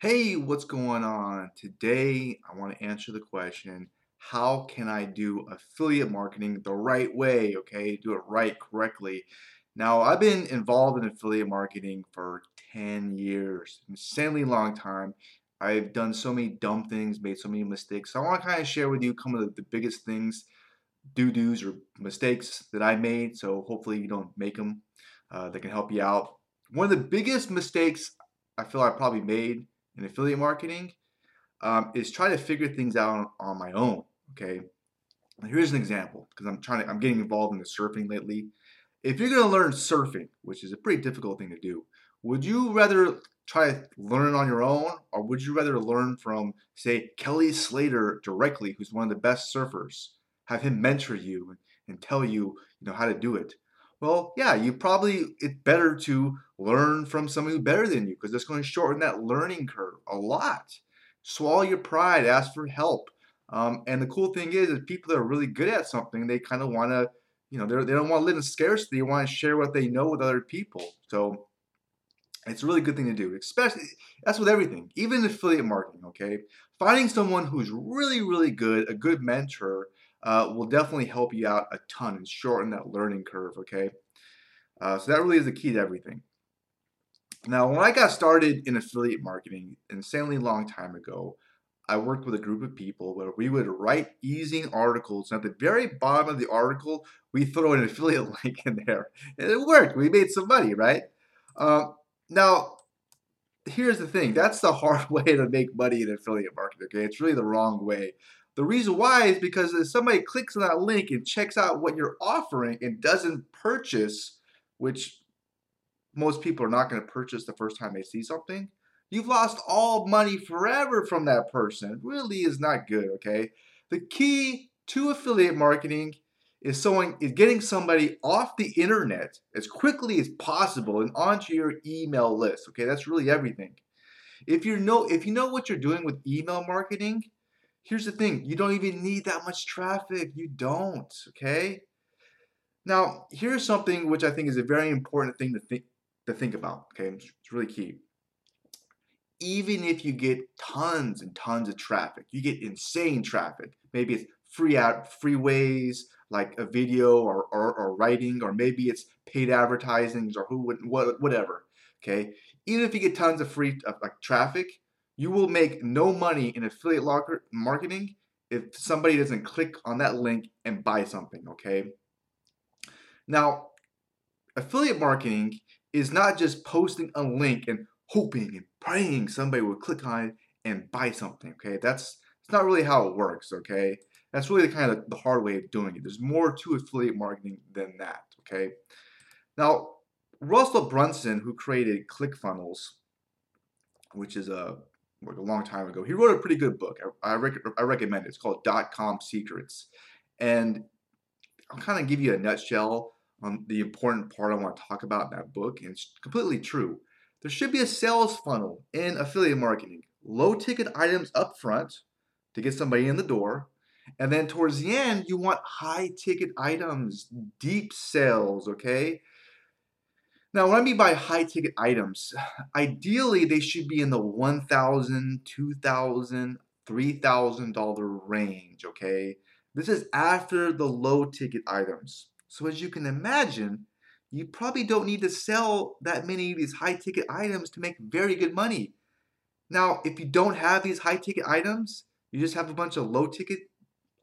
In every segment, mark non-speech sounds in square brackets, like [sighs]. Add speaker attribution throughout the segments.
Speaker 1: Hey, what's going on? Today, I want to answer the question how can I do affiliate marketing the right way? Okay, do it right, correctly. Now, I've been involved in affiliate marketing for 10 years, insanely long time. I've done so many dumb things, made so many mistakes. So I want to kind of share with you some of the, biggest things, do do's, or mistakes that I made. So hopefully, you don't make them. Uh, that can help you out. One of the biggest mistakes I feel I probably made in affiliate marketing um, is try to figure things out on, on my own. Okay, here's an example because I'm trying to I'm getting involved in the surfing lately. If you're going to learn surfing, which is a pretty difficult thing to do, would you rather try to learn on your own, or would you rather learn from, say, Kelly Slater directly, who's one of the best surfers? Have him mentor you and, and tell you, you know, how to do it. Well, yeah, you probably it's better to learn from somebody better than you because it's going to shorten that learning curve a lot. Swallow your pride, ask for help. Um, and the cool thing is, is people that are really good at something, they kind of want to, you know, they don't want to live in scarcity. They want to share what they know with other people. So it's a really good thing to do. Especially that's with everything, even affiliate marketing. Okay, finding someone who's really, really good, a good mentor uh, will definitely help you out a ton and shorten that learning curve, okay? Uh, so that really is the key to everything. Now, when I got started in affiliate marketing, insanely long time ago, I worked with a group of people where we would write ezine articles. And at the very bottom of the article, we throw an [laughs] affiliate link in there. And it worked. We made some money, right? Uh, now, here's the thing. That's the hard [laughs] way to make money in affiliate marketing, okay? It's really the wrong way. The reason why is because if somebody clicks on that link and checks out what you're offering and doesn't purchase, which most people are not going to purchase the first time they see something, you've lost all money forever from that person. It really is not good, okay? The key to affiliate marketing is someone is getting somebody off the internet as quickly as possible and onto your email list. Okay, that's really everything. If you know if you know what you're doing with email marketing, Here's the thing you don't even need that much traffic. You don't, okay? Now, here's something which I think is a very important thing to think to think about, okay? It's really key. Even if you get tons and tons of traffic, you get insane traffic. Maybe it's free out freeways like a video or, or, or writing, or maybe it's paid advertisings or who would what whatever. Okay, even if you get tons of free uh, like traffic, you will make no money in affiliate marketing if somebody doesn't click on that link and buy something, okay? Now, affiliate marketing is not just posting a link and hoping and praying somebody will click on it and buy something, okay? That's it's not really how it works, okay? That's really the kind of the hard way of doing it. There's more to affiliate marketing than that, okay? Now, Russell Brunson, who created ClickFunnels, which is a like a long time ago. He wrote a pretty good book. I, I, rec- I recommend it. It's called Dot Com Secrets. And I'll kind of give you a nutshell on the important part I want to talk about in that book. And it's completely true. There should be a sales funnel in affiliate marketing. Low ticket items up front to get somebody in the door. And then towards the end, you want high ticket items, deep sales, okay? Now, what I mean by high ticket items, [sighs] ideally they should be in the $1,000, $2,000, $3,000 range, okay? This is after the low ticket items. So as you can imagine, you probably don't need to sell that many of these high ticket items to make very good money. Now, if you don't have these high ticket items, you just have a bunch of low ticket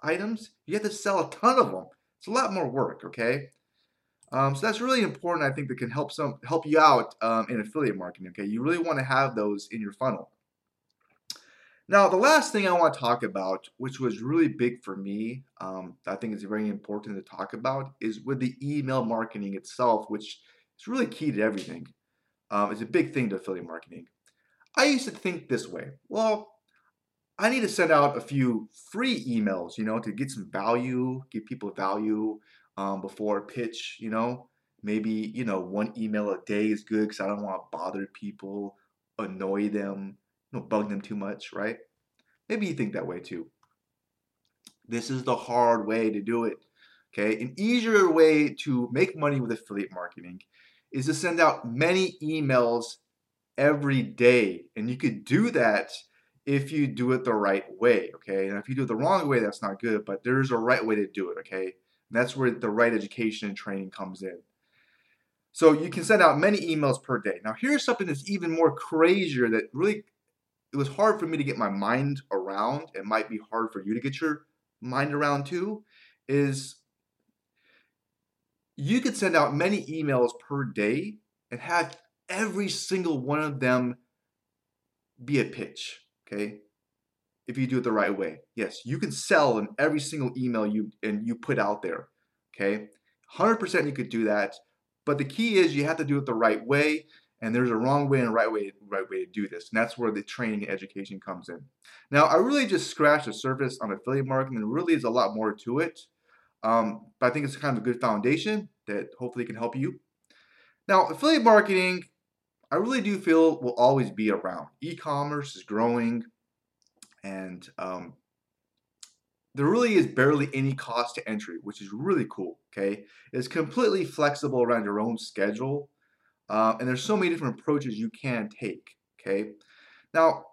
Speaker 1: items, you have to sell a ton of them. It's a lot more work, okay? Um, so that's really important. I think that can help some help you out um, in affiliate marketing. Okay, you really want to have those in your funnel. Now, the last thing I want to talk about, which was really big for me, um, I think is very important to talk about, is with the email marketing itself, which is really key to everything. Um, it's a big thing to affiliate marketing. I used to think this way. Well, I need to send out a few free emails, you know, to get some value, give people value, um, before a pitch, you know. Maybe, you know, one email a day is good because I don't want to bother people, annoy them, you know, bug them too much, right? Maybe you think that way too. This is the hard way to do it. Okay, an easier way to make money with affiliate marketing is to send out many emails every day. And you could do that if you do it the right way, okay? And if you do it the wrong way, that's not good, but there's a right way to do it, okay? And that's where the right education and training comes in. So you can send out many emails per day. Now here's something that's even more crazier that really it was hard for me to get my mind around. It might be hard for you to get your mind around too. Is you could send out many emails per day and have every single one of them be a pitch. Okay. If you do it the right way. Yes, you can sell in every single email you and you put out there. Okay. 100% you could do that. But the key is you have to do it the right way. And there's a wrong way and right way, right way to do this. And that's where the training and education comes in. Now, I really just scratched the surface on affiliate marketing. and really is a lot more to it. Um, but I think it's kind of a good foundation that hopefully can help you. Now, affiliate marketing I really do feel will always be around. E-commerce is growing, and um, there really is barely any cost to entry, which is really cool. Okay, it's completely flexible around your own schedule, uh, and there's so many different approaches you can take. Okay, now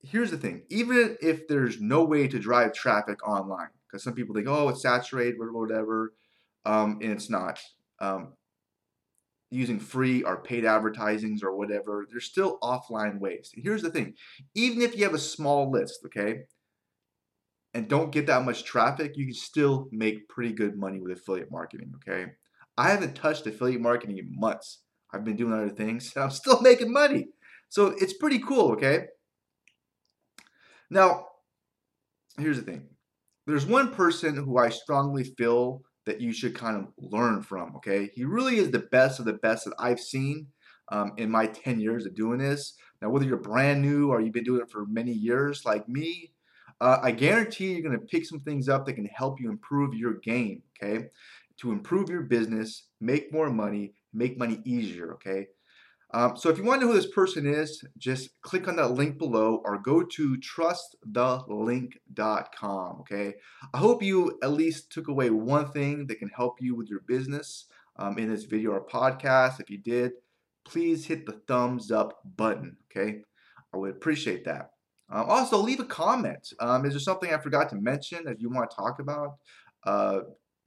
Speaker 1: here's the thing: even if there's no way to drive traffic online, because some people think, oh, it's saturated, or whatever, um, and it's not. Um, using free or paid advertisings or whatever, there's still offline ways. here's the thing even if you have a small list, okay, and don't get that much traffic, you can still make pretty good money with affiliate marketing, okay? I haven't touched affiliate marketing in months. I've been doing other things [laughs] and I'm still making money. So it's pretty cool, okay? Now, here's the thing there's one person who I strongly feel that you should kind of learn from. Okay, he really is the best of the best that I've seen um, in my 10 years of doing this. Now, whether you're brand new or you've been doing it for many years, like me, uh, I guarantee you're going to pick some things up that can help you improve your game. Okay, to improve your business, make more money, make money easier. Okay. Um, so if you want to know who this person is, just click on that link below or go to trustthelink.com. Okay. I hope you at least took away one thing that can help you with your business um, in this video or podcast. If you did, please hit the thumbs up button. Okay. I would appreciate that. Um, also, leave a comment. Um, is there something I forgot to mention that you want to talk about? Uh,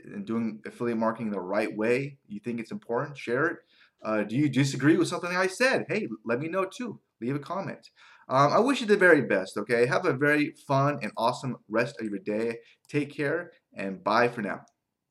Speaker 1: in doing affiliate marketing the right way, you think it's important, share it. Uh, do you disagree with something I said? Hey, let me know too. Leave a comment. Um, I wish you the very best, okay? Have a very fun and awesome rest of your day. Take care and bye for now.